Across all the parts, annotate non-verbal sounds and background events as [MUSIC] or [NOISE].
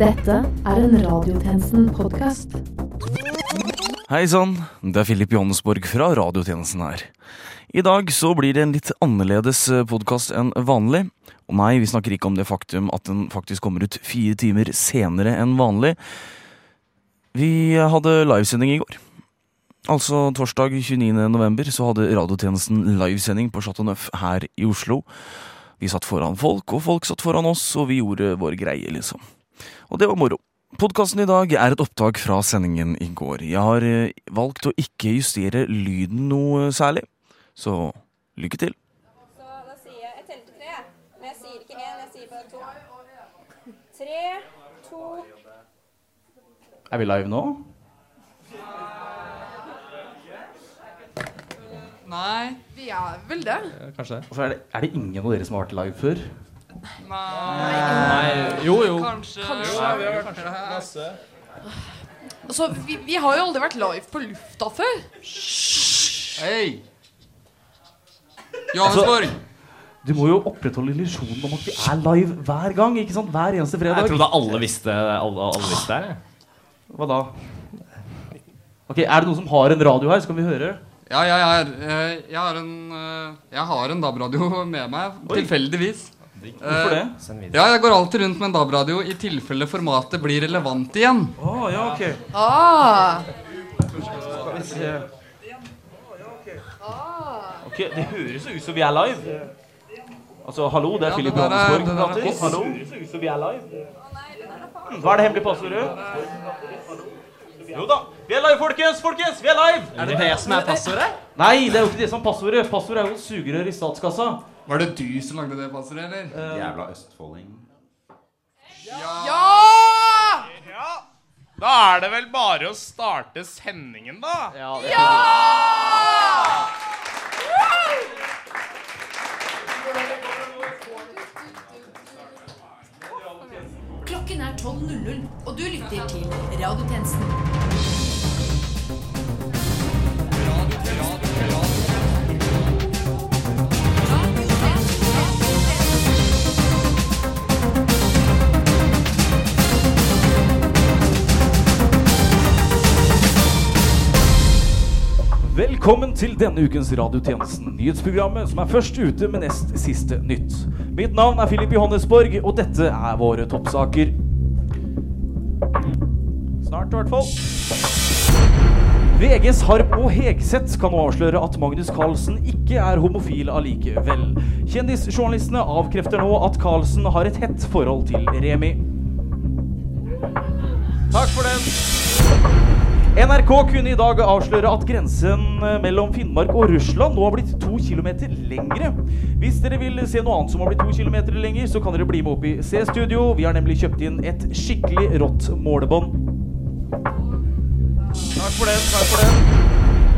Dette er en Radiotjenesten-podkast. Hei sann, det er Filip Johannesborg fra radiotjenesten her. I dag så blir det en litt annerledes podkast enn vanlig. Og nei, vi snakker ikke om det faktum at den faktisk kommer ut fire timer senere enn vanlig. Vi hadde livesending i går. Altså torsdag 29. november så hadde radiotjenesten livesending på Chateau Neuf her i Oslo. Vi satt foran folk, og folk satt foran oss, og vi gjorde vår greie, liksom. Og det var moro. Podkasten i dag er et opptak fra sendingen i går. Jeg har eh, valgt å ikke justere lyden noe særlig, så lykke til. Så da sier jeg Jeg teller til tre, men jeg sier ikke én, jeg sier bare to. Tre, to Er vi live nå? Nei, Vi er vel det. kanskje det. så er det, er det ingen av dere som har vært live før? Nei, jo, jo. Kanskje. vi har vært masse. Altså, vi, vi har jo aldri vært live på lufta før. Hei! Johannesborg. Du må jo opprettholde illusjonen om at vi er live hver gang. ikke sant? Hver eneste Jeg fredag. trodde alle visste alle, alle visste det. Hva da? Ok, Er det noen som har en radio her? Så kan vi høre. Ja, jeg, er, eh, jeg har en eh, Jeg har en DAB-radio med meg, Oi. tilfeldigvis. Hvorfor det? Ja, jeg går alltid rundt med en DAB-radio i tilfelle formatet blir relevant igjen. Oh, ja, ok. Ah, Skal vi se. Ok, Det høres ut som vi er live. Altså, hallo, det er Ja, Philip er- Johannesborg. det. Hallo. Vi er live. Hva er det hemmelige passordet? Jo da. Vi er live, folkens! Folkens, vi er live! Er det det som er passordet? Nei, det er jo ikke det som er passordet. Passordet er jo sugerør i statskassa. Var det du som lagde det passordet, eller? Jævla østfolding. ja! Ja! Da er det vel bare å starte sendingen, da. Ja! Ja! Klokken er 12.00, og du lytter til Radiotjenesten. Velkommen til denne ukens Radiotjenesten, nyhetsprogrammet som er først ute med nest siste nytt. Mitt navn er Filip Johannesborg, og dette er våre toppsaker. Snart, i hvert fall. VGs Harp og Hegseth kan nå avsløre at Magnus Carlsen ikke er homofil allikevel. Kjendisjournalistene avkrefter nå at Carlsen har et hett forhold til Remi. Takk for den. NRK kunne i dag avsløre at grensen eh, mellom Finnmark og Russland nå har blitt to kilometer lengre. Hvis dere vil se noe annet som har blitt to kilometer lenger, så kan dere bli med opp i C-studio. Vi har nemlig kjøpt inn et skikkelig rått målebånd. Takk for den. takk for den.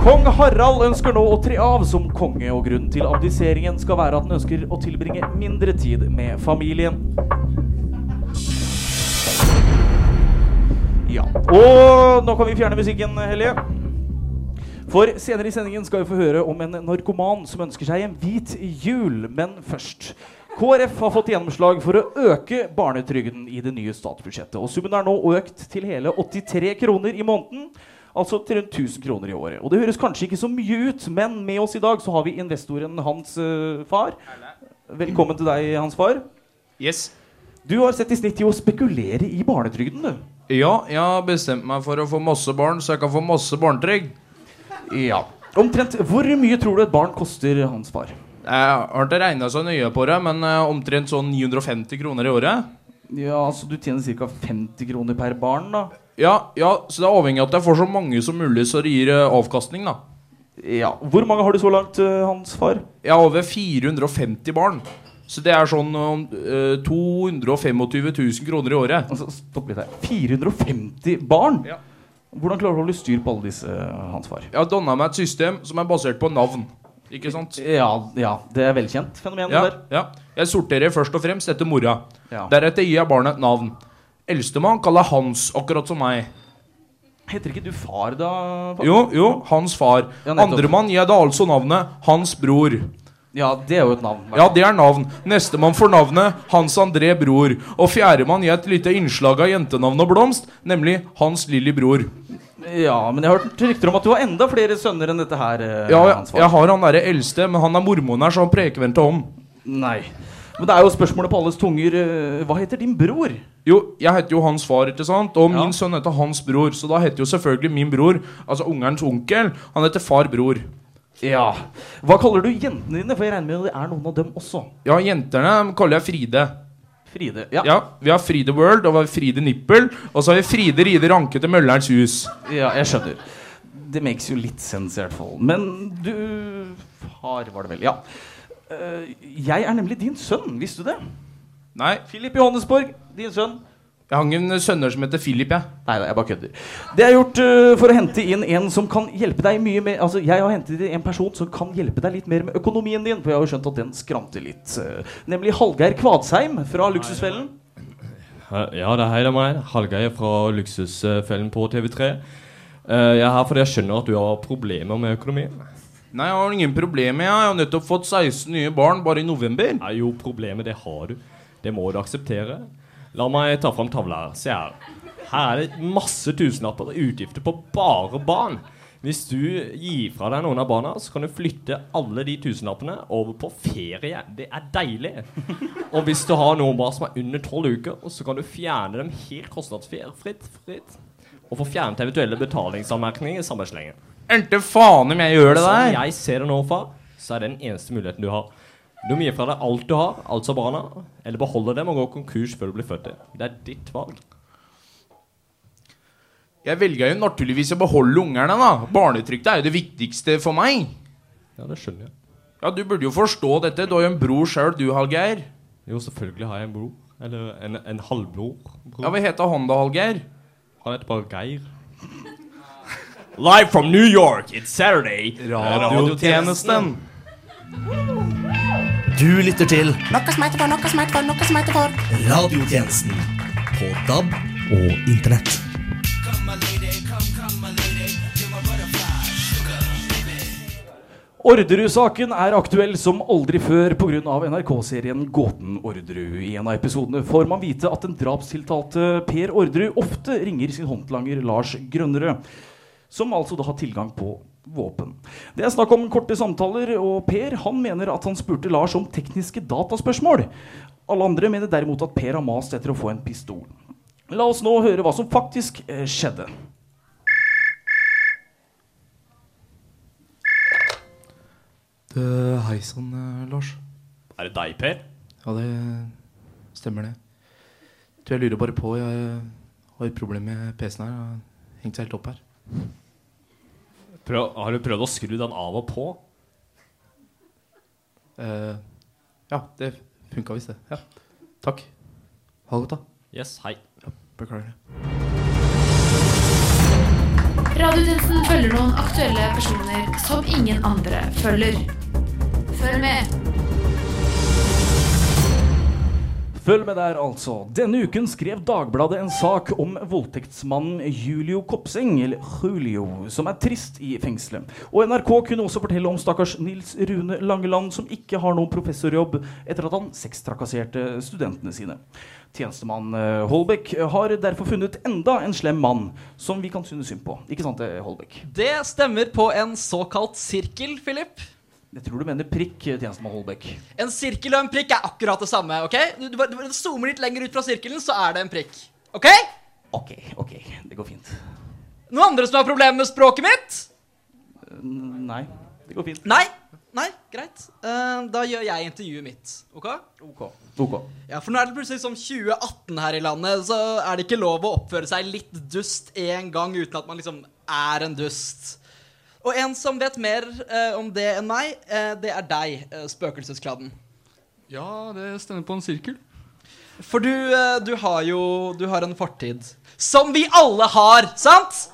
Kong Harald ønsker nå å tre av som konge, og grunnen til abdiseringen skal være at han ønsker å tilbringe mindre tid med familien. Ja. Og nå kan vi fjerne musikken, Hellige. For senere i sendingen skal vi få høre om en narkoman som ønsker seg en hvit jul. Men først. KrF har fått gjennomslag for å øke barnetrygden i det nye statsbudsjettet. Og summen er nå økt til hele 83 kroner i måneden. Altså til rundt 1000 kroner i året. Og det høres kanskje ikke så mye ut, men med oss i dag så har vi investoren hans uh, far. Velkommen til deg, hans far. Yes. Du har sett i snitt til å spekulere i barnetrygden, du. Ja, jeg har bestemt meg for å få masse barn, så jeg kan få masse barnetrygd. Ja. Omtrent hvor mye tror du et barn koster hans far? Jeg har ikke regna så nøye på det, men eh, omtrent sånn 950 kroner i året. Ja, altså Du tjener ca. 50 kroner per barn, da. Ja, ja, så det er avhengig av at jeg får så mange som mulig, så det gir eh, avkastning, da. Ja, Hvor mange har du så langt, eh, hans far? Jeg har over 450 barn. Så det er sånn uh, 225 000 kroner i året. Altså, Stopp litt her. 450 barn? Ja. Hvordan klarer du å holde styr på alle disse, eh, hans far? Jeg har danna meg et system som er basert på navn. Ikke sant? Ja, ja det er velkjent fenomen. Ja, der. ja. Jeg sorterer først og fremst etter mora. Deretter gir jeg barnet et navn. Eldstemann kaller Hans, akkurat som meg. Heter ikke du far, da? pappa? Jo, jo, hans far. Ja. Andremann gir jeg da altså navnet hans bror. Ja, det er jo et navn. Ja, det er navn. Nestemann får navnet Hans André Bror. Og fjerdemann gir et lite innslag av jentenavn og blomst, nemlig Hans Lilly Bror. Ja, men jeg har hørt rykter om at du har enda flere sønner enn dette her. eh, Ja, jeg, jeg har han derre eldste, men han er mormonen her, så han preker vel ikke om. Nei. Men det er jo spørsmålet på alles tunger. eh, Hva heter din bror? Jo, jeg heter jo hans far, ikke sant? Og Ja. min sønn heter hans bror. Så da heter jo selvfølgelig min bror, altså ungerens onkel, han heter far bror. Ja. Hva kaller du jentene dine? For jeg regner med at det er noen av dem også. Ja, jentene kaller jeg Fride. Fride. Ja. Ja, Vi har Fride World, og vi har Fride Nippel, og så har vi Fride Ride Ranke til Møllerens hus. ja, jeg skjønner. Det makes jo litt sense, i hvert fall. Men du Far, var det vel. Ja. Eh, jeg er nemlig din sønn. Visste du det? Nei, Philip Johannesborg, din sønn. Jeg hang en sønner som heter Philip, jeg. Nei, nei, jeg bare kødder. Det er gjort uh, for å hente inn en som kan hjelpe deg mye med Altså, jeg har hentet inn en person som kan hjelpe deg litt mer med økonomien din, for jeg har jo skjønt at den skranter litt. Uh, nemlig Hallgeir Kvadsheim fra Luksusfellen. Ja, det er hei, det er meg. Hallgeir fra Luksusfellen på TV3. Uh, Jeg er her fordi jeg skjønner at du har problemer med økonomien. Nei, jeg har ingen problemer. Jeg har nettopp fått 16 nye barn bare i november. Nei, jo, problemet det har du. Det må du akseptere. La meg ta fram tavla her. Se her. Her er det masse tusenlapper og utgifter på bare barn. Hvis du gir fra deg noen av barna, så kan du flytte alle de tusenlappene over på ferie. Det er deilig. Og hvis du har noen barn som er under tolv uker, så kan du fjerne dem helt kostnadsfritt. Fritt, og få fjernet eventuelle betalingsanmerkninger i samme slengen. Ente faen om jeg gjør det Som der. jeg ser det nå, far, så er det den eneste muligheten du har. Du må gi fra deg alt du har, altså barna, eller beholde dem og gå konkurs før du blir født. Det er ditt valg. Jeg velger jo naturligvis å beholde ungerne, da. Barnetrygd er jo det viktigste for meg. Ja, det skjønner jeg. Ja, Du burde jo forstå dette. Du har jo en bror sjøl, du, Hallgeir. Jo, selvfølgelig har jeg en bror. Eller en, en halvbror. Bror. Ja, Hva heter han da, Hallgeir? Han heter bare Geir. Live from New York, it's Saturday. Radiotjenesten. Du lytter til Noe som heter for, noe som heter for, noe som heter for. Radiotjenesten på DAB og Internett. Orderud-saken er aktuell som aldri før pga. NRK-serien Gåten Orderud. I en av episodene får man vite at den drapstiltalte Per Orderud ofte ringer sin håndlanger Lars Grønnerød, som altså da har tilgang på våpen. Det er snakk om korte samtaler, og Per han mener at han spurte Lars om tekniske dataspørsmål. Alle andre mener derimot at Per har mast etter å få en pistol. La oss nå høre hva som faktisk eh, skjedde. Det, hei sann, eh, Lars. Er det deg, Per? Ja, det stemmer, det. Du, jeg lurer bare på Jeg har et problem med PC-en her. Jeg Har hengt seg helt opp her. Prøv, har du prøvd å skru den av og på? Uh, ja, det funka visst, det. Ja. Takk. Ha det godt, da. Yes, hei. Beklager det. Radiotjenesten følger noen aktuelle personer som ingen andre følger. Følg med. Følg med der, altså. Denne uken skrev Dagbladet en sak om voldtektsmannen Julio Kopseng, eller Julio, som er trist i fengselet. Og NRK kunne også fortelle om stakkars Nils Rune Langeland, som ikke har noen professorjobb etter at han sextrakasserte studentene sine. Tjenestemann eh, Holbæk har derfor funnet enda en slem mann som vi kan synes synd på. Ikke sant, eh, Holbæk? Det stemmer på en såkalt sirkel, Philip. Jeg tror du mener prikk, eh, tjenestemann Holbæk. En sirkel og en prikk er akkurat det samme. ok? Du, du, du, du zoomer litt lenger ut fra sirkelen, så er det en prikk. Ok? Ok, ok, det går fint. Noen andre som har problemer med språket mitt? Nei, det går fint. Nei? Nei, greit. Uh, da gjør jeg intervjuet mitt. Ok? Ok. Ok. Ja, For nå er det plutselig som 2018 her i landet, så er det ikke lov å oppføre seg litt dust en gang uten at man liksom er en dust. Og en som vet mer eh, om det enn meg, eh, det er deg, eh, spøkelseskladden. Ja, det stemmer på en sirkel. For du, eh, du har jo Du har en fortid. Som vi alle har, sant?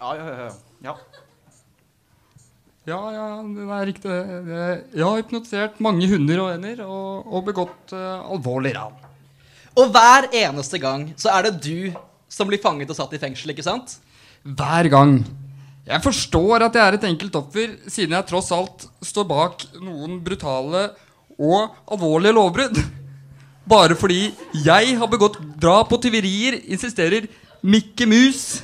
Ja, ja, ja. ja. Ja, ja, det er riktig. det. Det- Jeg har hypnotisert mange hunder og ender og, og begått eh, alvorlig ran. Og hver eneste gang så er det du som blir fanget og satt i fengsel, ikke sant? Hver gang. Jeg forstår at jeg er et enkelt offer, siden jeg tross alt står bak noen brutale og alvorlige lovbrudd. Bare fordi jeg har begått drap og tyverier, insisterer Mikke Mus.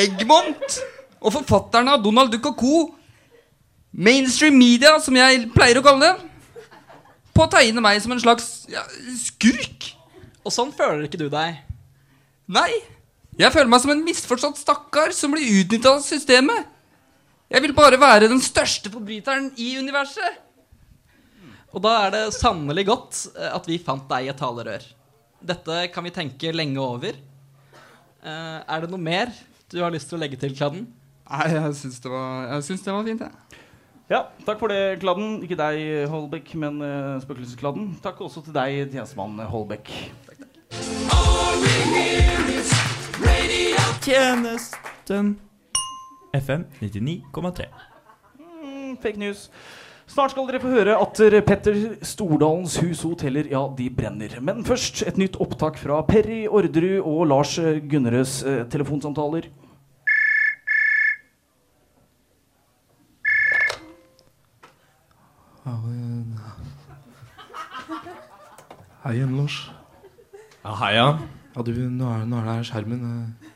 Eggmont og forfatterne av Donald Duck og co. Mainstream media, som jeg pleier å kalle det, på å tegne meg som en slags ja, skurk. Og sånn føler ikke du deg? Nei. Jeg føler meg som en misforstått stakkar som blir utnytta av systemet. Jeg vil bare være den største forbryteren i universet. Og da er det sannelig godt eh, at vi fant deg i et talerør. Dette kan vi tenke lenge over. Eh, er det noe mer du har lyst til å legge til, Kladden? Nei, jeg syns det, var- jeg syns det var fint, jeg. Ja, takk for det, Kladden. Ikke deg, Holbæk, men uh, Spøkelseskladden. Takk også til deg, tjenestemann Holbæk. Tjenesten FM 99,3. Mm, fake news. Snart skal dere få høre at Petter Stordalens hus og hoteller ja, de brenner. Men først et nytt opptak fra Perry Orderud og Lars Gunnerøds eh, telefonsamtaler. Hei igjen, Lars. Ja, heia. Ja, du, nå er, nå er det her skjermen eh,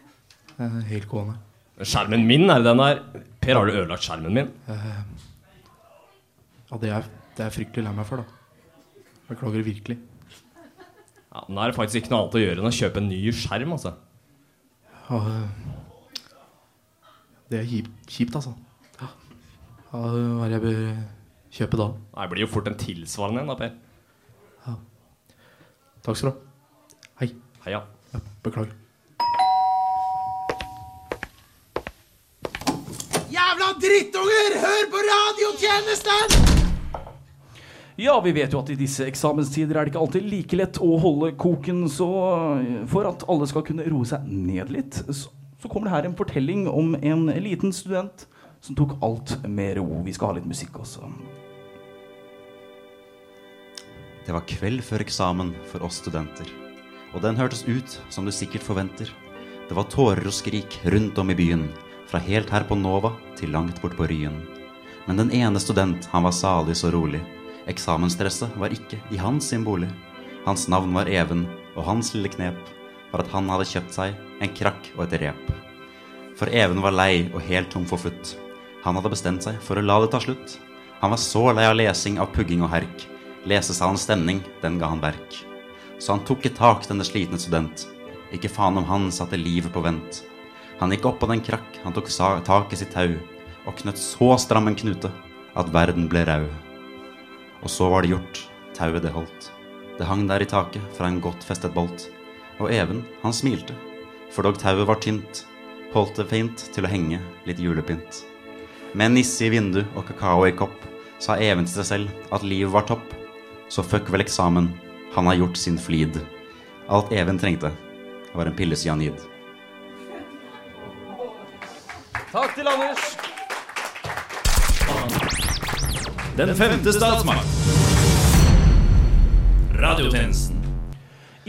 eh, helt gående. Skjermen min, er det den der? Per, har du ødelagt skjermen min? Eh, ja, det er, det er jeg fryktelig lei meg for, da. Beklager virkelig. Ja, Nå er det faktisk ikke noe annet å gjøre enn å kjøpe en ny skjerm, altså. Ja, eh, det er kjipt, altså. Ja, hva er det jeg bør kjøpe da? Det blir jo fort en tilsvarende en, da, Per. Takk skal du ha. Hei. Heia. Ja, beklager. Jævla drittunger! Hør på radiotjenesten! Ja, vi vet jo at i disse eksamenstider er det ikke alltid like lett å holde koken, så eh, for at alle skal kunne roe seg ned litt, så, så kommer det her en fortelling om en liten student som tok alt med ro. Vi skal ha litt musikk også. Det var kveld før eksamen for oss studenter. Og den hørtes ut som du sikkert forventer. Det var tårer og skrik rundt om i byen. Fra helt her på Nova til langt bort på Ryen. Men den ene student, han var salig så rolig. Eksamensstresset var ikke i hans sin bolig. Hans navn var Even, og hans lille knep var at han hadde kjøpt seg en krakk og et rep. For Even var lei og helt tom for futt. Han hadde bestemt seg for å la det ta slutt. Han var så lei av lesing av pugging og herk. Lesesalens stemning, den ga han verk. Så han tok et tak, denne slitne student. Ikke faen om han satte livet på vent. Han gikk opp på den krakk, han tok tak i sitt tau, og knøtt så stram en knute at verden ble rau. Og så var det gjort, tauet det holdt. Det hang der i taket fra en godt festet bolt. Og Even, han smilte, for dog tauet var tynt, holdt det fint til å henge litt julepynt. Med nisse i vindu og kakao i kopp, sa Even til seg selv at livet var topp. Så fuck vel eksamen, han har gjort sin flid. Alt Even trengte, var en pille cyanid. Takk til Anders. Den femte statsmakt. Radiotjenesten.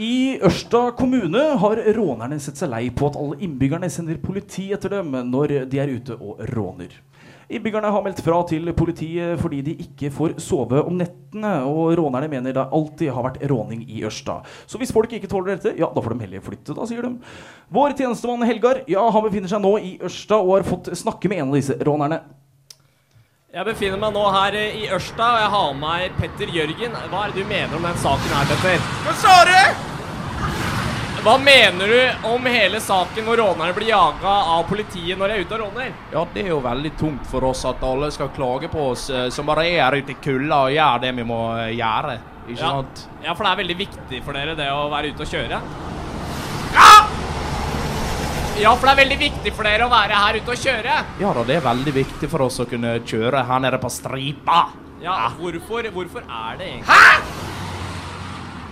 I Ørsta kommune har rånerne sett seg lei på at alle innbyggerne sender politi etter dem når de er ute og råner. Innbyggerne har meldt fra til politiet fordi de ikke får sove om nettene, og rånerne mener det alltid har vært råning i Ørsta. Så hvis folk ikke tåler dette, ja, da får de heller flytte, da, sier de. Vår tjenestemann Helgar, ja, han befinner seg nå i Ørsta og har fått snakke med en av disse rånerne. Jeg befinner meg nå her eh, i Ørsta, og jeg har med meg Petter Jørgen. Hva er det du mener om den saken her, Petter? Hva sa du? Hva mener du om hele saken hvor rånerne blir jaga av politiet når de er ute og råner? Ja, det er jo veldig tungt for oss at alle skal klage på oss eh, som bare er her ute i kulda og gjør det vi må eh, gjøre. Ikke Ja. sant? Ja, for det er veldig viktig for dere det å være ute og kjøre. Ja, for det er veldig viktig for dere å være her ute og kjøre. Ja da, det er veldig viktig for oss å kunne kjøre her nede på stripa. Ja, hvorfor, hvorfor er det egentlig Hæ?!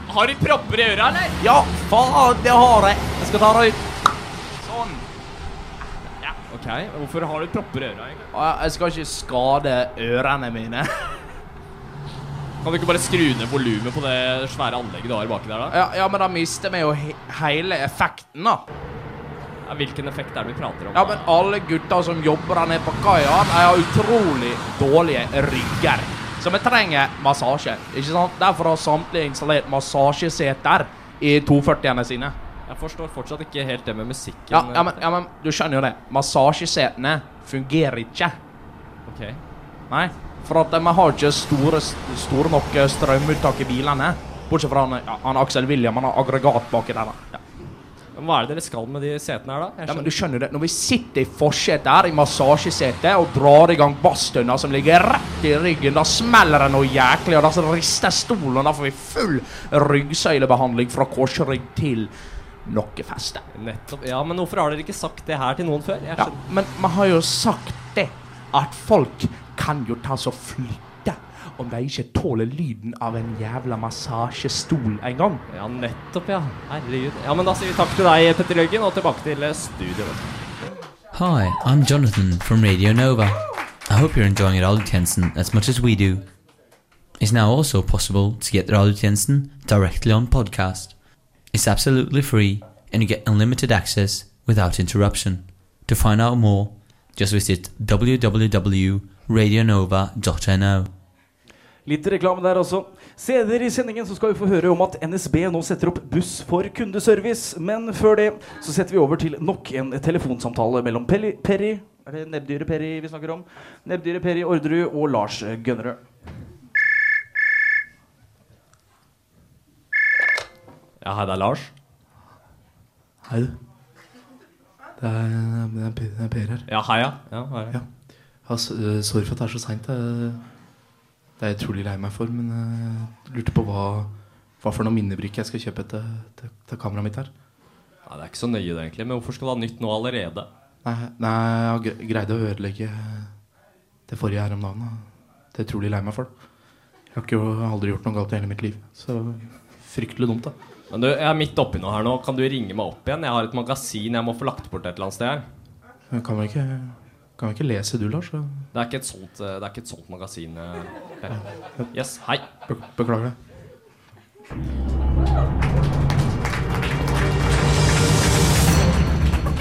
Har du propper i øra, eller? Ja, faen, det har jeg. Jeg skal ta det ut. Sånn. Ja, ok. Hvorfor har du propper i øra, egentlig? Jeg skal ikke skade ørene mine. Kan du ikke bare skru ned volumet på det svære anlegget du har baki der, da? Ja, ja men da mister vi jo he hele effekten, da. Ja, hvilken effekt er det vi prater om? Ja, men alle gutter som jobber der nede på kaia, de har utrolig dårlige rygger. Så vi trenger massasje. ikke sant? Derfor har samtlige installert massasjeseter i 240-ene sine. Jeg forstår fortsatt ikke helt det med musikken. Ja, ja, men, ja, men du skjønner jo det. Massasjesetene fungerer ikke. Ok. Nei, for at vi har ikke store, store nok strømuttak i bilene. Bortsett fra han, ja, han Aksel William, han har aggregat baki der. da. Ja. Hva er det dere skal med de setene her, da? Ja, men du skjønner det, Når vi sitter i forsetet her i massasjesetet og drar i gang basstønna som ligger rett i ryggen, da smeller det noe jæklig, og da rister stolen, og da får vi full ryggsøylebehandling fra korsrygg til nokkefeste. Nettopp. Ja, men hvorfor har dere ikke sagt det her til noen før? Ja, men vi har jo sagt det, at folk kan jo ta så flytte om de ikke tåler lyden av en jævla massasjestol en gang. Ja, nettopp, ja. Herregud. Ja, men da sier vi takk til deg, Petter Jørgen, og tilbake til studio. studioet. Hi, I'm Jonathan from Radio Nova. I hope you're enjoying Radiotjenesten as much as we do. It's now also possible to get Radiotjenesten directly on podcast. It's absolutely free and you get unlimited access without interruption. To find out more, just visit www.radionova.no. Litt reklame der også. Senere i sendingen så skal vi få høre om at NSB nå setter opp buss for kundeservice. Men før det så setter vi over til nok en telefonsamtale mellom Perry, Perry Er det nebbdyret Perry vi snakker om? Nebbdyret Perry Orderud og Lars Gønnerød. Ja, hei, det er Lars. Hei, du. Det er, det er, det er Per her. Ja, hei, ja. Ja, hei. Ja. Øh, sorry for at det er så seint. Det er jeg utrolig lei meg for, men jeg lurte på hva, hva for noe minnebrikke jeg skal kjøpe til, til, til kameraet mitt her. Ja, det er ikke så nøye, det, egentlig. Men hvorfor skal du ha nytt nå allerede? Nei, nei jeg har greid å ødelegge det forrige her om dagen. Det er jeg utrolig lei meg for. Jeg har ikke, aldri gjort noe galt i hele mitt liv. Så fryktelig dumt, da. Men du, jeg er midt oppi noe her nå. Kan du ringe meg opp igjen? Jeg har et magasin jeg må få lagt bort et eller annet sted her. Men kan vel ikke, kan vi ikke lese du, Lars? Det er ikke et sånt, eh, det er ikke et sånt magasin. eh, Yes, hei. Be beklager det.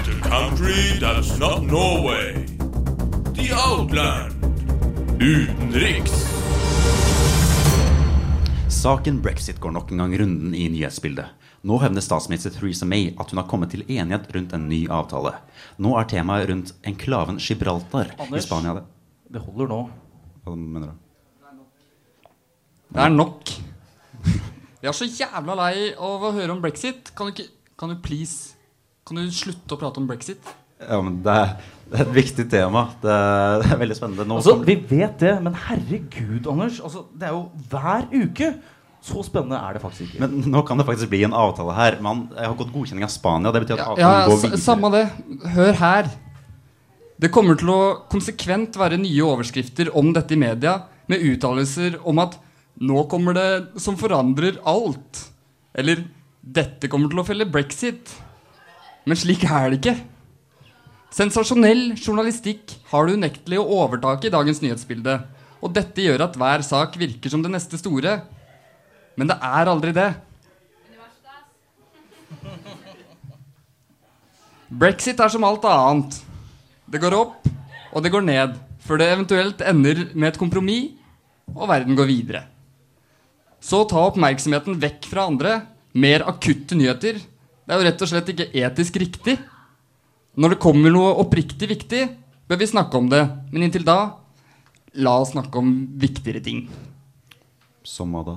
The country that's not Norway. The Outland. Utenriks. Saken brexit går nok en gang runden i nyhetsbildet. Nå hevner statsminister Theresa May at hun har kommet til enighet rundt en ny avtale. Nå er temaet rundt enklaven Gibraltar i Anders? Spania. Det. Det holder nå. Hva mener du? Det er nok. Jeg er så jævla lei av å høre om brexit. Kan du ikke Kan du please Kan du slutte å prate om brexit? Ja, men det er, det er et viktig tema. Det er, det er veldig spennende. Nå Altså, kommer- Vi vet det, men herregud, Anders. Altså, det er jo hver uke. Så spennende er det faktisk ikke. Men nå kan det faktisk bli en avtale her. Man jeg har gått godkjenning av Spania. Det betyr at Ja, ja, går videre. samme det. Hør her. Det kommer til å konsekvent være nye overskrifter om dette i media, med uttalelser om at 'nå kommer det som forandrer alt', eller 'dette kommer til å felle brexit'. Men slik er det ikke. Sensasjonell journalistikk har du unektelig å overtake i dagens nyhetsbilde. Og dette gjør at hver sak virker som det neste store. Men det er aldri det. Brexit er som alt annet. Det går opp, og det går ned, før det eventuelt ender med et kompromiss, og verden går videre. Så ta oppmerksomheten vekk fra andre, mer akutte nyheter. Det er jo rett og slett ikke etisk riktig. Når det kommer noe oppriktig viktig, bør vi snakke om det. Men inntil da, la oss snakke om viktigere ting. Som hva da?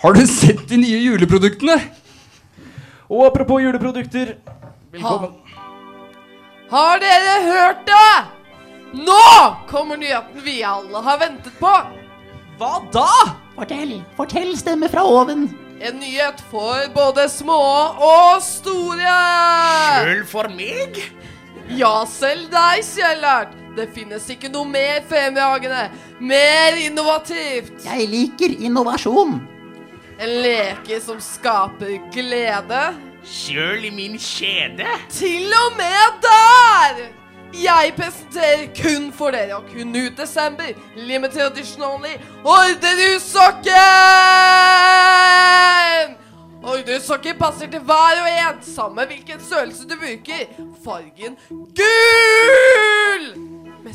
Har du sett de nye juleproduktene? Og apropos juleprodukter Velkommen. Har dere hørt det? Nå kommer nyheten vi alle har ventet på. Hva da? Fortell, fortell stemme fra oven. En nyhet for både små og store. Sjøl for meg? Ja, selv deg, Kjellert. Det finnes ikke noe mer fremragende, mer innovativt. Jeg liker innovasjon. En leke som skaper glede. Sjøl i min kjede? Til og med der! Jeg presenterer kun for dere og kun ut desember limited edition only Orderud-sokken! Ordresokker passer til hver og en, samme hvilken størrelse du bruker. Fargen gul! Med.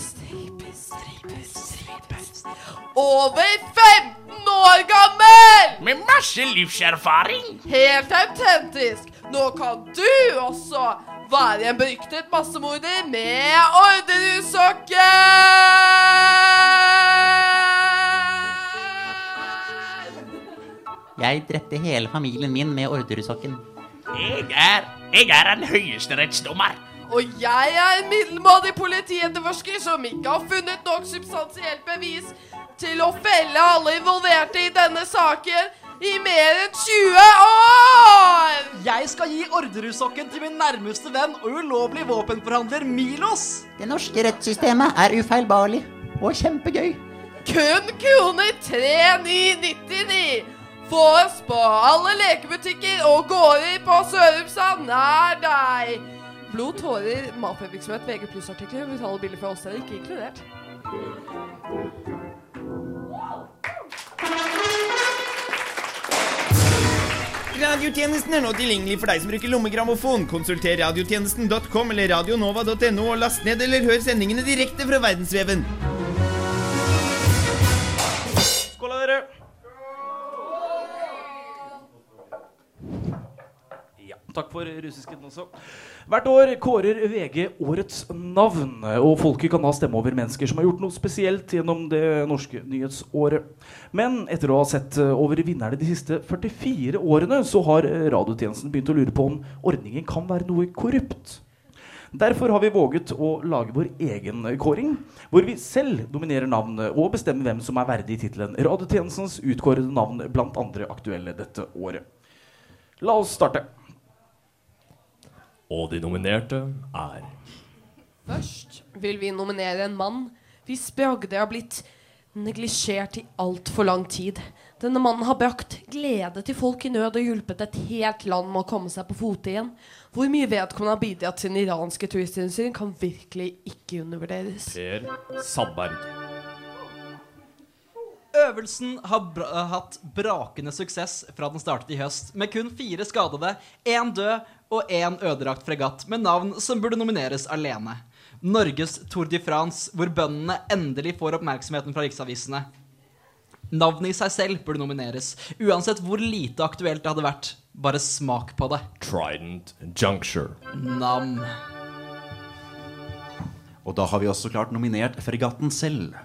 Over 15 år gammel! Med masse livserfaring. Helt autentisk. Nå kan du også være en beryktet massemorder med Orderud-sokker! Jeg drepte hele familien min med Orderud-sokken. Jeg er, jeg er en høyesterettsdommer. Og jeg er en middelmådig politietterforsker som ikke har funnet nok substansielt bevis til å felle alle involverte i denne saken i mer enn 20 år! Jeg skal gi Orderud-sokken til min nærmeste venn og ulovlig våpenforhandler Milos. Det norske rettssystemet er ufeilbarlig og kjempegøy. Kun kroner 3999 fås på alle lekebutikker og gårder på Sørumsand nær deg. Blod, tårer, matvirksomhet, VG pluss-artikler og brutale bilder fra oss er ikke inkludert. Radiotjenesten er nå tilgjengelig for deg som bruker lommegrammofon. Konsulter radiotjenesten.com eller radionova.no og last ned eller hør sendingene direkte fra verdensveven. Skål dere. Ja, takk for russisken også. Hvert år kårer VG årets navn, og folket kan da stemme over mennesker som har gjort noe spesielt gjennom det norske nyhetsåret. Men etter å ha sett over vinnerne de siste 44 årene, så har radiotjenesten begynt å lure på om ordningen kan være noe korrupt. Derfor har vi våget å lage vår egen kåring, hvor vi selv nominerer navnet og bestemmer hvem som er verdig i tittelen Radiotjenestens utkårede navn blant andre aktuelle dette året. La oss starte. Og de nominerte er Først vil vi nominere en mann hvis bragder har blitt neglisjert i altfor lang tid. Denne mannen har brakt glede til folk i nød og hjulpet et helt land med å komme seg på fote igjen. Hvor mye vedkommende har bidratt til den iranske turistindustrien, kan virkelig ikke undervurderes. Per Sandberg. Øvelsen har bra hatt brakende suksess fra den startet i høst, med kun fire skadede, én død og én ødelagt fregatt med navn som burde nomineres alene. Norges Tour de France, hvor bøndene endelig får oppmerksomheten fra riksavisene. Navnet i seg selv burde nomineres, uansett hvor lite aktuelt det hadde vært. Bare smak på det. Trident Juncture. Nam. Og da har vi også klart nominert fregatten selv.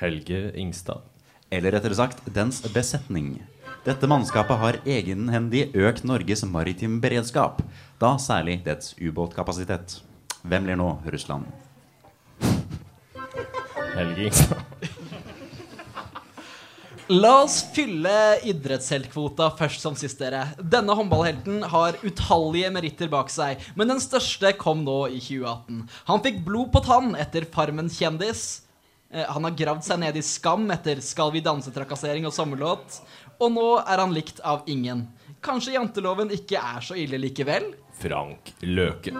Helge Ingstad. Eller rettere sagt dens besetning. Dette mannskapet har egenhendig økt Norges maritime beredskap, da særlig dets ubåtkapasitet. Hvem blir nå Russland? Helge Ingstad. La oss fylle idrettsheltkvota først som sist, dere. Denne håndballhelten har utallige meritter bak seg, men den største kom nå i 2018. Han fikk blod på tann etter Farmen kjendis. Eh, Han har gravd seg ned i skam etter Skal vi danse-trakassering og sommerlåt. Og nå er han likt av ingen. Kanskje janteloven ikke er så ille likevel? Frank Løke.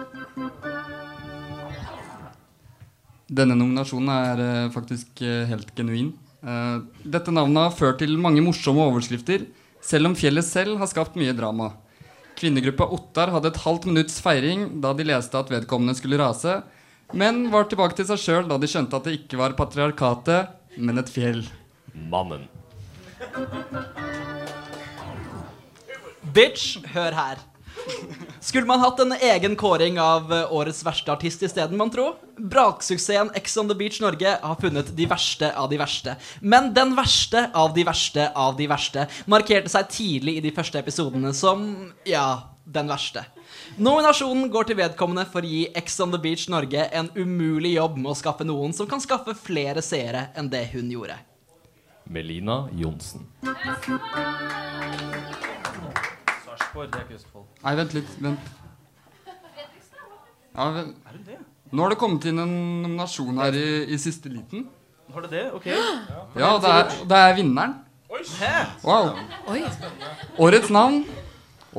Denne nominasjonen er eh, faktisk eh, helt genuin. Eh, dette navnet har ført til mange morsomme overskrifter, selv om fjellet selv har skapt mye drama. Kvinnegruppa Ottar hadde et halvt minutts feiring da de leste at vedkommende skulle rase, men var tilbake til seg sjøl da de skjønte at det ikke var patriarkatet, men et fjell. Mannen. Bitch, hør her. Skulle man hatt en egen kåring av eh, årets verste artist isteden, mon tro? Braksuksessen Ex on the Beach Norge har funnet de verste av de verste. Men den verste av de verste av de verste markerte seg tidlig i de første episodene som ja, den verste. Nominasjonen går til vedkommende for å gi Ex on the Beach Norge en umulig jobb med å skaffe noen som kan skaffe flere seere enn det hun gjorde. Melina Johnsen. Sarpsborg, det er ikke Østfold. Nei, vent litt. Vent. Ja, vent. Nå har det kommet inn en nominasjon her i, i siste liten. Har det det? Ok. Ja, det er, det er vinneren. Wow. Oi. Årets navn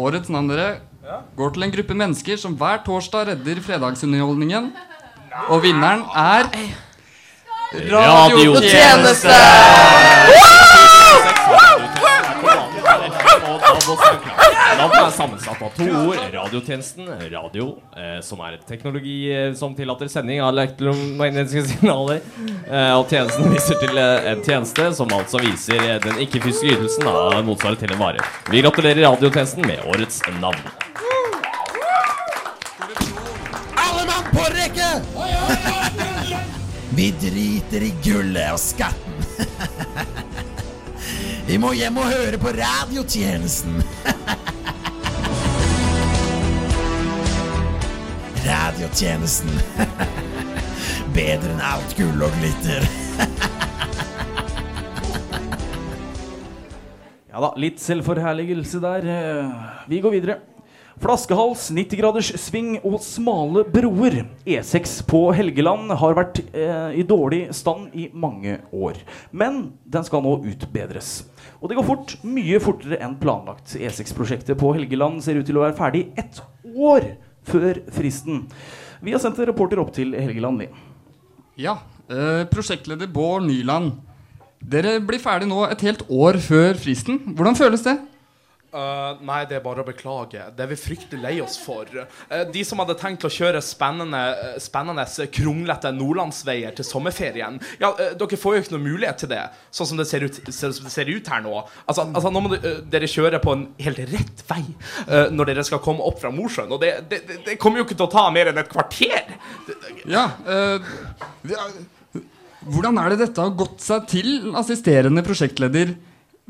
Årets navn, dere, går til en gruppe mennesker som hver torsdag redder fredagsunderholdningen. Og vinneren er Radiotjeneste! er sammensatt av to ord. Radiotjenesten, radio, eh, som er et teknologi eh, som tillater sending av elektromagnetiske signaler. Eh, og tjenesten viser til eh, en tjeneste som altså viser eh, den ikke-fysiske ytelsen av motsvaret til en vare. Vi gratulerer radiotjenesten med årets navn. Alle mann på rekke! Vi driter i gullet og skatten. [LAUGHS] Vi må hjem og høre på radiotjenesten. [LAUGHS] Radiotjenesten. [LAUGHS] Bedre enn alt gull og glitter. Ja da, litt selvforherligelse der. Eh, Vi går videre. Flaskehals, 90 graders sving og smale broer. E6 på Helgeland har vært eh, i dårlig stand i mange år. Men den skal nå utbedres. Og det går fort. Mye fortere enn planlagt. E6-prosjektet på Helgeland ser ut til å være ferdig ett år før fristen. Vi har sendt en reporter opp til Helgeland, vi. Ja. Eh, prosjektleder Bård Nyland. Dere blir ferdig nå et helt år før fristen. Hvordan føles det? Uh, nei, det er bare å beklage. Det er vi fryktelig lei oss for. Uh, de som hadde tenkt å kjøre spennende, uh, spennende kronglete nordlandsveier til sommerferien Ja, uh, dere får jo ikke noe mulighet til det, sånn som det ser ut, ser, det ser ut her nå. Altså, altså Nå må du, dere kjøre på en helt rett vei når dere skal komme opp fra Mosjøen. Og det, det, det, kommer jo ikke til å ta mer enn et kvarter. Ja, er- Hvordan er det dette har gått seg til, assisterende prosjektleder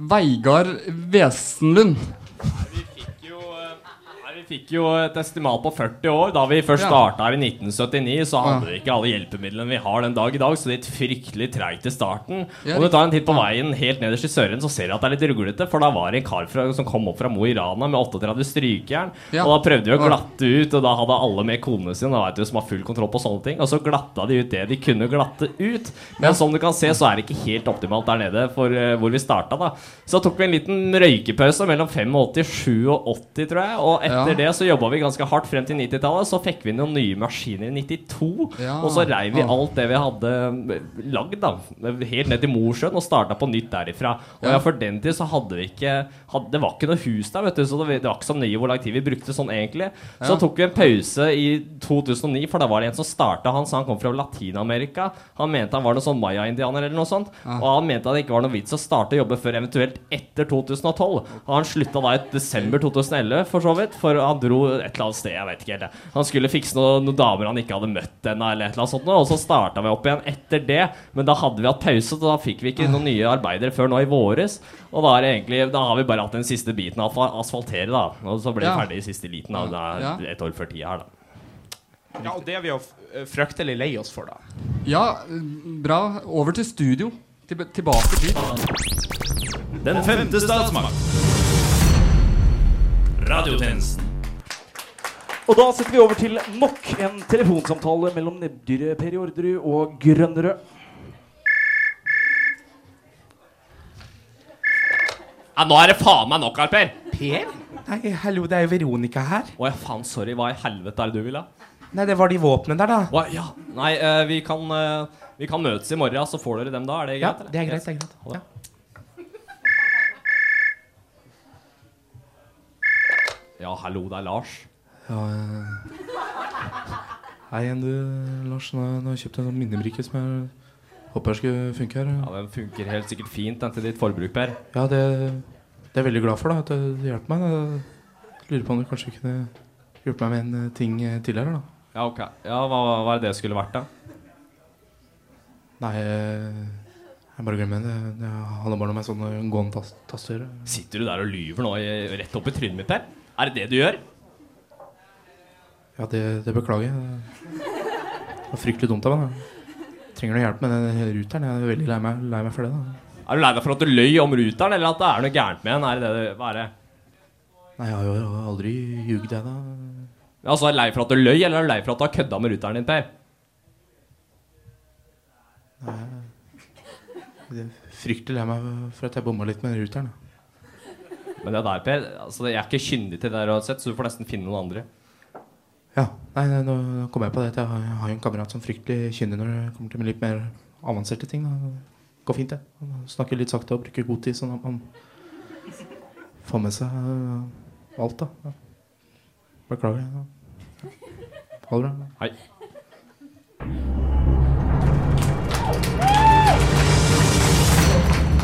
Veigard Wesenlund? Fikk jo et estimat på 40 år. Da vi først starta her i 1979, så hadde vi ikke alle hjelpemidlene vi har den dag i dag, så det gikk fryktelig treigt i starten. Ja, Om du tar en titt på veien helt nederst i Søren, så ser du at det er litt ruglete, for da var det en kar fra, som kom opp fra Mo i Rana med 38 strykejern, og da prøvde vi å glatte ut, og da hadde alle med konene sine, da vet du, som har full kontroll på sånne ting, og så glatta de ut det de kunne glatte ut. Men som du kan se, så er det ikke helt optimalt der nede for uh, hvor vi starta, da. Så tok vi en liten røykepause mellom 85 og 87, tror jeg, og etter Ja. Det så jobba vi ganske hardt frem til 90-tallet. Så fikk vi noen nye maskiner i 92, Ja. og så reiv vi alt det vi hadde lagd, da. Helt ned til Mosjøen og starta på nytt derifra. Og Ja. for den tid så hadde vi ikke hadde, Det var ikke noe hus der, vet du, så det, det var ikke så nøye hvor lang tid vi brukte sånn egentlig. Så Ja. tok vi en pause i 2009, for da var det en som starta. Han sa han kom fra Latin-Amerika. Han mente han var noen sånn maya-indianer eller noe sånt. Og han mente at det ikke var noe vits å starte å jobbe før eventuelt etter 2012. Og han slutta da i desember 2011, for så vidt. For han dro et eller annet sted, jeg vet ikke helt. Han skulle fikse noen, noen damer han ikke hadde møtt ennå, eller et eller annet sånt. Og så starta vi opp igjen etter det. Men da hadde vi hatt pause, og da fikk vi ikke noen nye arbeidere før nå i våres. Og da, er det egentlig, da har vi bare hatt den siste biten av asfaltere, da. Og så ble Ja. vi ferdig i siste liten. Da. Det er et år før tida her, da. Ja, og det er vi jo eh, fryktelig lei oss for, da. Ja, bra. Over til studio. Til, tilbake dit. Den femte statsmakt. Radiotjenesten. Og da setter vi over til nok en telefonsamtale mellom nebbdyret Per Jorderud og Grønnerød. Ja, nå er det faen meg nok her, Per. Per? Nei, hallo, det er jo Veronica her. Å ja, faen, sorry. Hva i helvete er det du vil ha? Nei, det var de våpnene der, da. Å, ja. Nei, eh, vi, kan, eh, vi kan møtes i morgen, så får dere dem da. Er det greit? Ja, eller? det er greit. Yes. det er greit. Ja. Ja, hallo, det er Lars. Ja, eh, Hei igjen, du, Lars. Nå, nå har jeg kjøpt en sånn minnebrikke som jeg håper skulle funke her. Ja, Den funker helt sikkert fint den til ditt forbruk, Per. Ja, det, det er jeg veldig glad for, da, at det hjelper meg. Jeg lurer på om du kanskje kunne hjulpet meg med en eh, ting tidligere til her, da. Ja, ok. Ja, Hva, var det det skulle vært, da? Nei, eh, jeg bare glemmer det. Det handler bare om en sånn eh, gående tas taster. Sitter du der og lyver nå i, rett opp i trynet mitt, Per? Er det det du gjør? Ja, det, det beklager jeg. Det var fryktelig dumt av meg. Trenger du hjelp med den ruteren? Jeg er veldig lei meg, lei meg for det. da. Er du lei deg for at du løy om ruteren, eller at det er noe gærent med den? Er det det Hva er det? Nei, jeg har jo aldri ljugd, jeg, da. Altså, er du lei for at du løy, eller er du lei for at du har kødda med ruteren din, Per? Nei, jeg er fryktelig lei meg for at jeg bomma litt med den ruteren. da. Men det der, Per, altså, jeg er ikke kyndig til det der uansett, så du får nesten finne noen andre. Ja, nei, nei, nå kom jeg på det jeg har, jo en kamerat som fryktelig kynner når det kommer til litt mer avanserte ting. Da. Det går fint, det. Han Snakker litt sakte og bruker god tid, sånn at man får med seg øh, alt, da. Ja. Beklager. Ja. Ha det bra. Hei.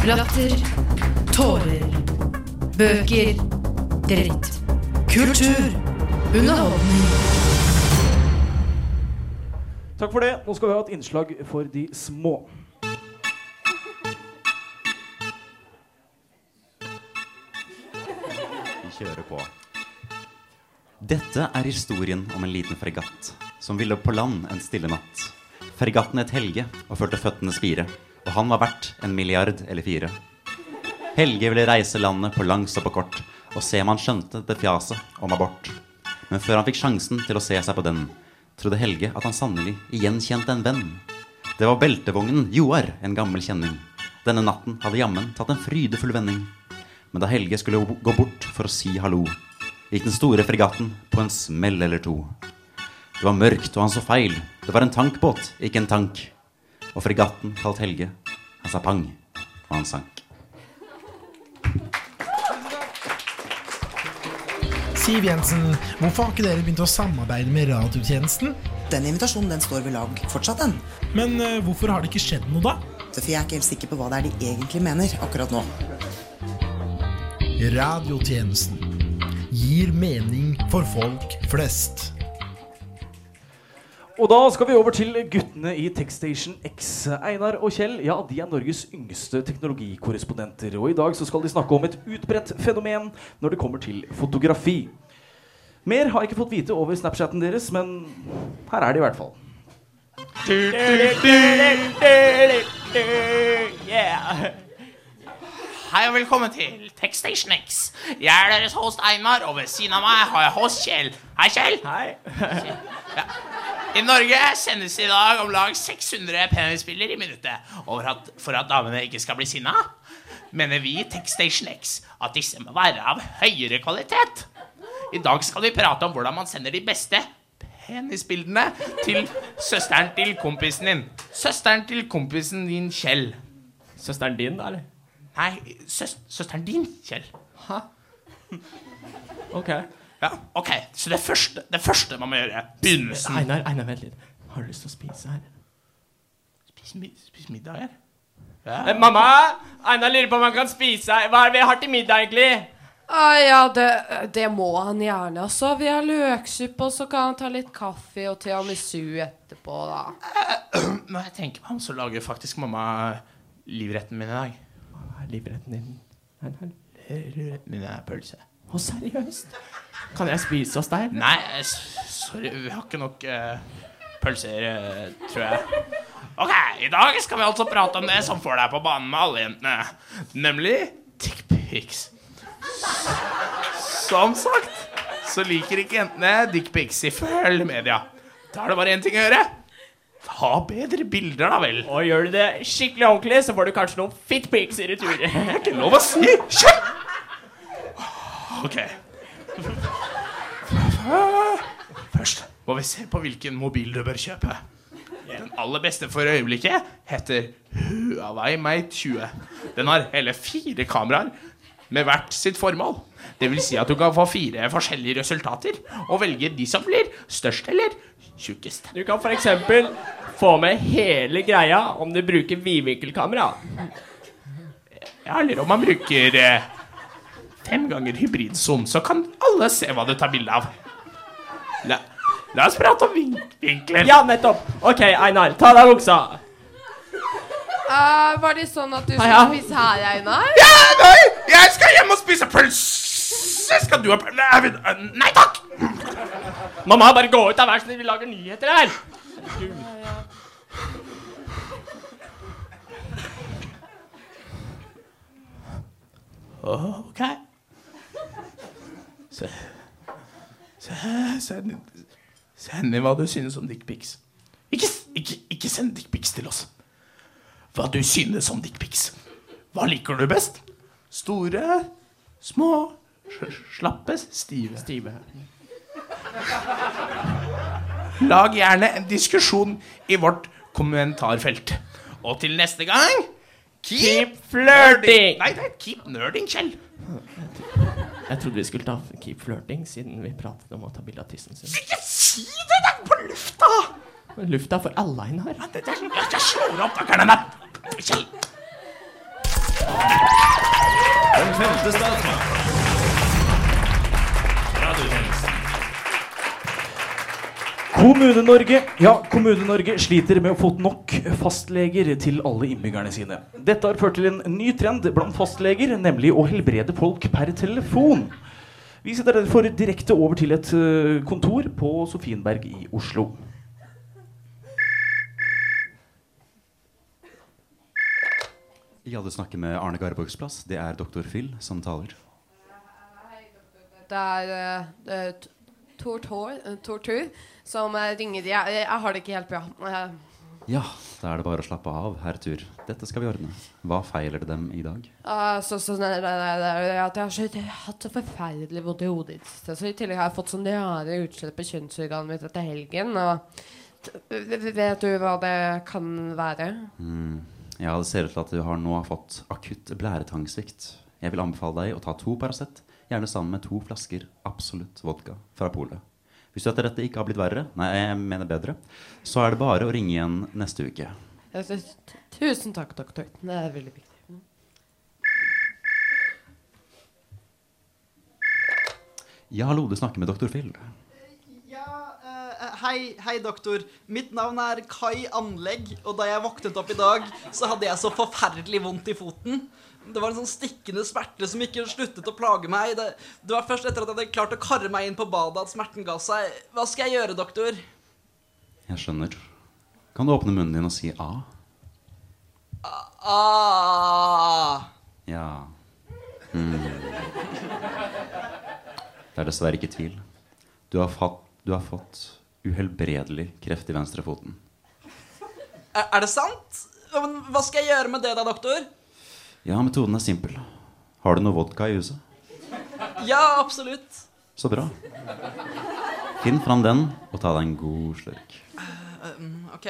Latter. Tårer. Bøker. Dritt. Kultur. Underholdning. Takk for det. Nå skal vi ha et innslag for de små. Vi kjører på. Dette er historien om en liten fregatt som ville på land en stille natt. Fregatten het Helge og følte føttene spire, og han var verdt en milliard eller fire. Helge ville reise landet på langs og på kort, og se om han skjønte det fjaset om abort. Men før han fikk sjansen til å se seg på den, trodde Helge at han sannelig igjen kjente en venn. Det var beltevognen Joar, en gammel kjenning. Denne natten hadde jammen tatt en frydefull vending. Men da Helge skulle gå bort for å si hallo, gikk den store fregatten på en smell eller to. Det var mørkt, og han så feil. Det var en tankbåt, ikke en tank. Og fregatten kalt Helge, han sa pang, og han sank. Siv Jensen, hvorfor har ikke dere begynt å samarbeide med radiotjenesten? Den invitasjonen den står ved lag fortsatt, den. Men uh, hvorfor har det ikke skjedd noe, da? For jeg er ikke helt sikker på hva det er de egentlig mener akkurat nå. Radiotjenesten gir mening for folk flest. Og da skal vi over til guttene i Techstation X. Einar og Kjell ja, de er Norges yngste teknologikorrespondenter. Og i dag så skal de snakke om et utbredt fenomen når det kommer til fotografi. Mer har jeg ikke fått vite over Snapchaten deres, men her er de i hvert fall. Yeah. Hei og velkommen til Techstation X. Jeg er deres host Einar, og ved siden av meg har jeg host Kjell. Hei, Kjell. Hei. Ja. I Norge sendes i dag om lag 600 penisbilder i minuttet. Og for at, for at damene ikke skal bli sinna, mener vi i Techstation X at disse må være av høyere kvalitet. I dag skal vi prate om hvordan man sender de beste penisbildene til søsteren til kompisen din. Søsteren til kompisen din, Kjell. Søsteren din, da, eller? Nei, søs søsteren din, Kjell. Hæ? Ok. Ja, ok. Så det første, det første man må gjøre Begynnelsen. Einar, Einar, vent litt. Har du lyst til å spise her? Spise, mi spise middag her? Eh, mamma! Einar lurer på om han kan spise her. Hva er det vi har til middag, egentlig? Ah, ja, det, det må han gjerne. Altså, vi har løksuppe, og så kan han ta litt kaffe og tiramisu etterpå, da. [CLEARS THROAT] Når jeg tenker meg om, så lager faktisk mamma livretten min i dag. Hva er livretten din? Livretten min er pølse. Å, seriøst? Kan jeg spise oss der? Nei, s- sorry, vi har ikke nok uh, pølser, uh, tror jeg. Ok, i dag skal vi altså prate om det som får deg på banen med alle jentene. Nemlig dickpics. Som sagt så liker ikke jentene dickpics ifølge media. Da er det bare én ting å gjøre. Ta bedre bilder, da vel. Og gjør du det skikkelig ordentlig, så får du kanskje noen fitpics i retur. Det er ikke lov å si. Kjøp! Ok. [LAUGHS] Først må vi se på hvilken mobil du bør kjøpe. Den aller beste for øyeblikket heter Huawei Mate 20. Den har hele fire kameraer med hvert sitt formål. Det vil si at du kan få fire forskjellige resultater og velge de som blir størst eller tjukkest. Du kan f.eks. få med hele greia om du bruker vidvinkelkamera. Ja, eller om man bruker eh, fem ganger hybridzoom, så kan alle se hva du tar bilde av. La, la oss prate om vink vinkler. Ja, nettopp. OK, Einar, ta av deg buksa. Uh, var det sånn at du skulle ja. spise her, Einar? Ja, nei! Jeg skal hjem og spise pølse! Skal du ha pølse? Nei, Nei takk! Mamma, bare gå ut av vær så snill, vi lager nyheter her. Ok. Se, se, send, send inn hva du synes om dickpics. Ikke, ikke, ikke send dickpics til oss. Hva du synes om dickpics. Hva liker du best? Store, små, slappe, stive. Stive. Lag gjerne en diskusjon i vårt kommentarfelt. Og til neste gang Keep, flirting. Nei, nei, keep nerding, Kjell. Jeg trodde vi skulle ta Keep Flirting, siden vi pratet om å ta bilde av tissen sin. Ikke si det! Det er på lufta! Men Lufta er for alle, Einar. Det er, jeg slår opp nøkkelen. Den femte statsmakt. Radiotjenesten. Kommune-Norge ja, Kommune-Norge sliter med å få nok fastleger til alle innbyggerne sine. Dette har ført til en ny trend blant fastleger, nemlig å helbrede folk per telefon. Vi sitter derfor direkte over til et eh, kontor på Sofienberg i Oslo. Ja, du snakker med Arne Garborgs plass. Det er doktor Phil som taler. Det er det Tortur, eh, tortur som eh, ringer jeg, jeg har det ikke helt bra. Eh, Ja, da er det bare å slappe av, herr Tur. Dette skal vi ordne. Hva feiler det dem i dag? ah, så, så, nei, nei, nei, at jeg har så, hatt så forferdelig vondt i hodet i det siste. Så I tillegg har jeg fått sånn rare utslett på kjønnsorganet mitt etter helgen. Og, vet du hva det kan være? Mm. Ja, det ser ut til at du har nå fått akutt blæretangssvikt. Jeg vil anbefale deg å ta to Paracet, gjerne sammen med to flasker Absolutt vodka fra polet. Hvis du etter dette ikke har blitt verre, nei, jeg mener bedre, så er det bare å ringe igjen neste uke. Synes- Tusen takk, doktor. Det er veldig viktig. Ja, hallo, du snakker med doktor Phil. Hei, hei, doktor. Mitt navn er Kai Anlegg, og da jeg våknet opp i dag, så hadde jeg så forferdelig vondt i foten. Det var en sånn stikkende smerte som ikke sluttet å plage meg. Det, det var først etter at jeg hadde klart å karre meg inn på badet at smerten ga seg. Hva skal jeg gjøre, doktor? Jeg skjønner. Kan du åpne munnen din og si A? Ah. Ja. Hmm. Det er dessverre ikke tvil. Du har, fatt, du har fått uhelbredelig kreft i venstrefoten. Er, er det sant? Hva skal jeg gjøre med det da, doktor? Ja, metoden er simpel. Har du noe vodka i huset? Ja, absolutt. Så bra. Finn fram den og ta deg en god slurk. Uh, um, ok.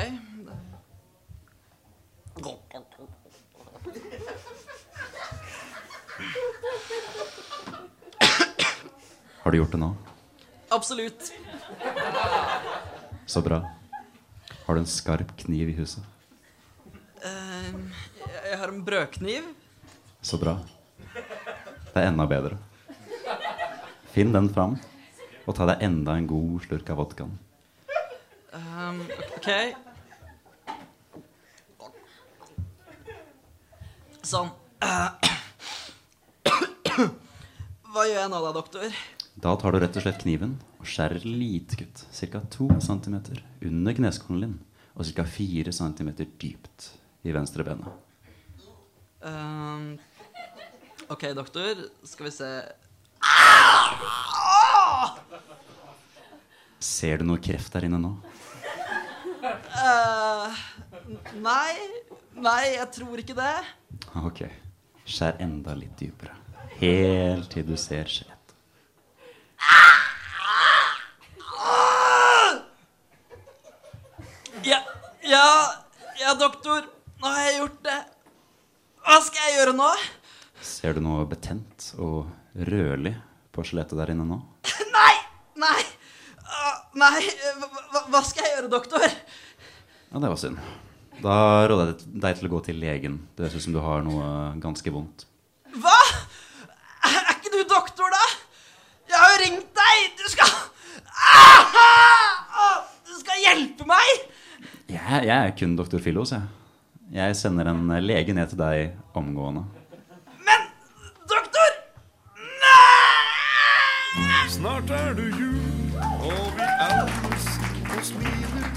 Har du gjort det nå? Absolutt. Så bra. Har du en skarp kniv i huset? Uh, jeg- har en brødkniv. Så bra. Det er enda bedre. Finn den fram, og ta deg enda en god slurk av vodkaen. Um, ok. Sånn. Hva gjør jeg nå da, doktor? Da tar du rett og slett kniven skjærer lite kutt, ca. 2 cm under kneskålen din, og ca. 4 cm dypt i venstre benet. Um, ok, doktor. Skal vi se Ser du noe kreft der inne nå? Uh, Nei. Nei, jeg tror ikke det. Ok. Skjær enda litt dypere. Helt til du ser skjelett. Ja, ja, doktor. Nå har jeg gjort det. Hva skal jeg gjøre nå? Ser du noe betent og rødlig på skjelettet der inne nå? [LAUGHS] Nei! Nei! Nei, hva, hva- skal jeg gjøre, doktor? Ja, det var synd. Da råder jeg deg til å gå til legen. Det høres ut som du har noe ganske vondt. Hva? Er ikke du doktor, da? Jeg har jo ringt deg! Du skal ah! Ah! Du skal hjelpe meg! Jeg, jeg er kun doktor Filos, jeg. Jeg sender en lege ned til deg omgående. Men Doktor! Snart er det jul, og vi elsker og smiler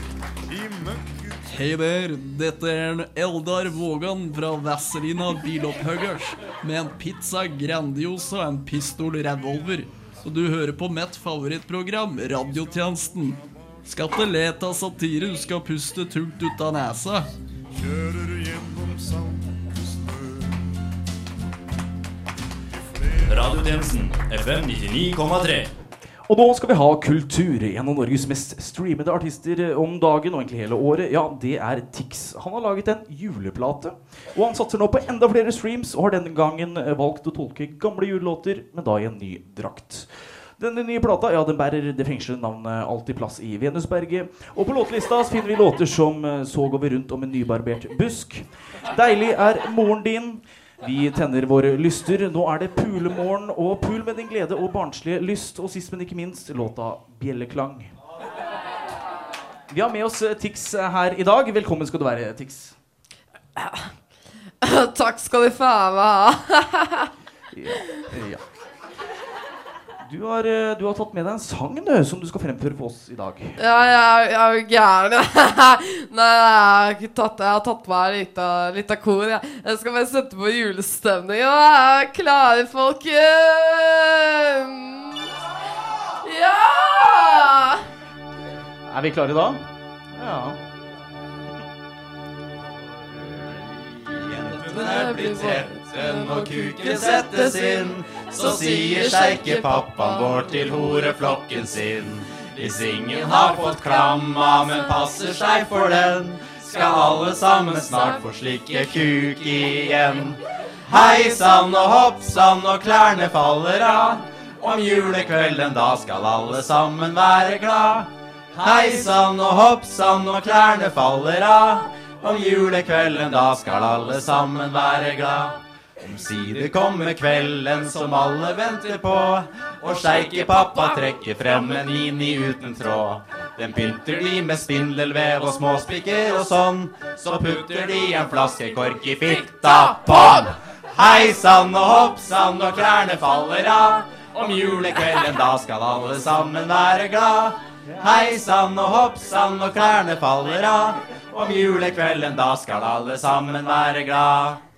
i møkket. Hei der, dette er en Eldar Vågan fra Vazelina Bilopphuggers med en pizza Grandiosa og en pistol revolver. Og du hører på mitt favorittprogram, Radiotjenesten. Skal ikke le av satire, du skal puste tungt ut av nesa. Kjører gjennom sandstrø. Radiotjenesten FM 99,3. Og nå skal vi ha kultur. En av Norges mest streamede artister om dagen og egentlig hele året, ja, det er Tix. Han har laget en juleplate, og han satser nå på enda flere streams og har denne gangen valgt å tolke gamle julelåter, men da i en ny drakt. Denne nye plata ja, den bærer det fengslede navnet Alltid plass i Venusberget. Og på låtlista finner vi låter som eh, Så går vi rundt om en nybarbert busk. Deilig er moren din. Vi tenner våre lyster. Nå er det pulemorgen og pul med din glede og barnslige lyst. Og sist, men ikke minst, låta Bjelleklang. Vi har med oss eh, Tix eh, her i dag. Velkommen skal du være, Tix. [LAUGHS] Takk skal du faen meg ha. [LAUGHS] Ja, ja. Du har, eh, du har tatt med deg en sang du, som du skal fremføre for oss i dag. Ja, jeg, jeg er jo gæren. [LAUGHS] Nei, jeg har tatt Jeg har tatt meg litt av, kor. Jeg. jeg skal bare sette på julestemning. Og jeg er klare, folkens! Ja! Er vi klare da? Ja. Jentene blir trette når kuken settes inn. Så sier sjeikepappaen vår til horeflokken sin. Hvis ingen har fått klamma, men passer seg for den, skal alle sammen snart få slikke kuk igjen. Hei sann og hopp sann og klærne faller av. Om julekvelden da skal alle sammen være glad. Hei sann og hopp sann og klærne faller av. Om julekvelden da skal alle sammen være glad. Omsider kommer kvelden som alle venter på, og sjeikepappa trekker frem en mini uten tråd. Den pynter de med spindelvev og småspiker og sånn, så putter de en flaske kork i fitta på den. Hei sann og hopp sann og klærne faller av. Om julekvelden da skal alle sammen være glad. Hei sann og hopp sann og klærne faller av. Om julekvelden da skal alle sammen være glad.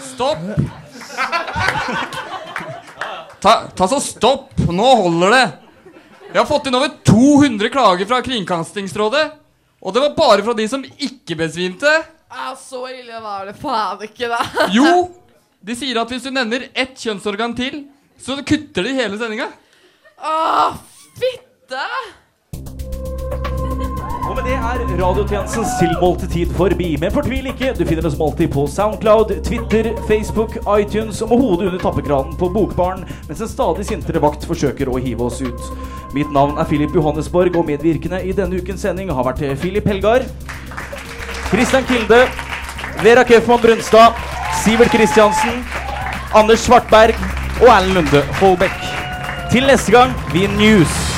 Stopp! Ta, ta så stopp! Nå holder det! Jeg har fått inn over 200 klager fra Kringkastingsrådet. Og det var bare fra de som ikke besvimte. Ja, så ille var det faen ikke, da. Jo! De sier at hvis du nevner ett kjønnsorgan til, så kutter de hele sendinga. Åh, fitte! Og med det er radiotjenestens tilmålte tid forbi. Men fortvil ikke, du finner oss som alltid på Soundcloud, Twitter, Facebook, iTunes og med hodet under tappekranen på Bokbaren, mens en stadig sintere vakt forsøker å hive oss ut. Mitt navn er Philip Johannesborg, og medvirkende i denne ukens sending har vært Philip Helgar, Christian Kilde, Vera Keffmann Brunstad, Sivert Kristiansen, Anders Svartberg og Erlend Lunde Holbæk. Til neste gang, vi news.